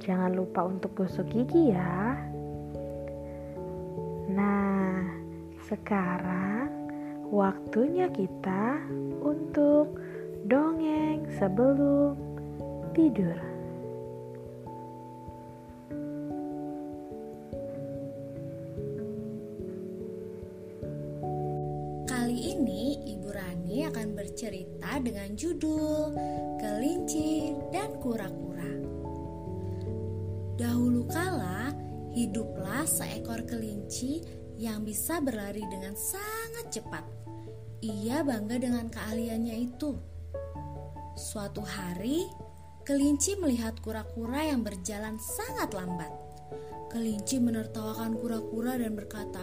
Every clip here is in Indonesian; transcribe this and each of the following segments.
jangan lupa untuk gosok gigi ya. Nah, sekarang waktunya kita untuk dongeng sebelum tidur. Kali ini Ibu Rani akan bercerita dengan judul Kelinci dan Kura-Kura. Dahulu kala, hiduplah seekor kelinci yang bisa berlari dengan sangat cepat. Ia bangga dengan keahliannya itu. Suatu hari, kelinci melihat kura-kura yang berjalan sangat lambat. Kelinci menertawakan kura-kura dan berkata,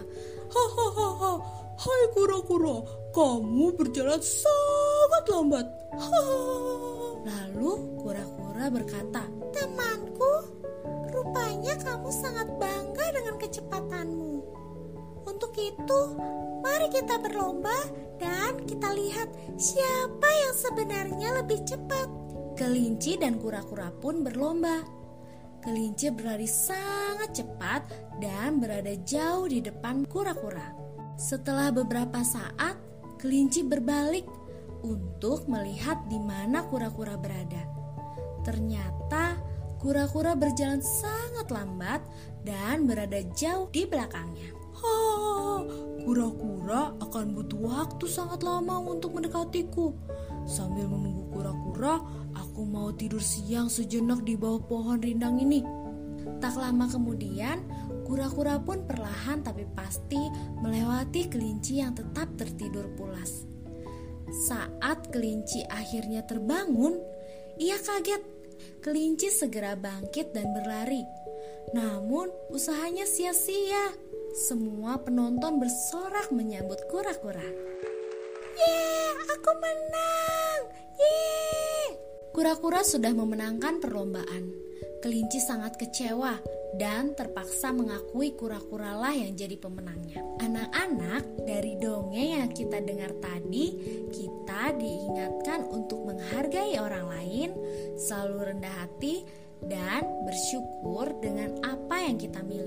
Hahaha, hai kura-kura, kamu berjalan sangat lambat. Lalu kura-kura berkata, rupanya kamu sangat bangga dengan kecepatanmu. Untuk itu, mari kita berlomba dan kita lihat siapa yang sebenarnya lebih cepat. Kelinci dan kura-kura pun berlomba. Kelinci berlari sangat cepat dan berada jauh di depan kura-kura. Setelah beberapa saat, kelinci berbalik untuk melihat di mana kura-kura berada. Ternyata kura-kura berjalan sangat lambat dan berada jauh di belakangnya. Kura-kura akan butuh waktu sangat lama untuk mendekatiku. Sambil menunggu kura-kura, aku mau tidur siang sejenak di bawah pohon rindang ini. Tak lama kemudian, kura-kura pun perlahan tapi pasti melewati kelinci yang tetap tertidur pulas. Saat kelinci akhirnya terbangun, ia kaget. Kelinci segera bangkit dan berlari. Namun, usahanya sia-sia. Semua penonton bersorak menyambut kura-kura. Yeay, aku menang! Yeay! Kura-kura sudah memenangkan perlombaan. Kelinci sangat kecewa dan terpaksa mengakui kura-kura lah yang jadi pemenangnya. Anak-anak, dari dongeng yang kita dengar tadi, kita diingatkan untuk menghargai orang lain, selalu rendah hati, dan bersyukur dengan apa yang kita miliki.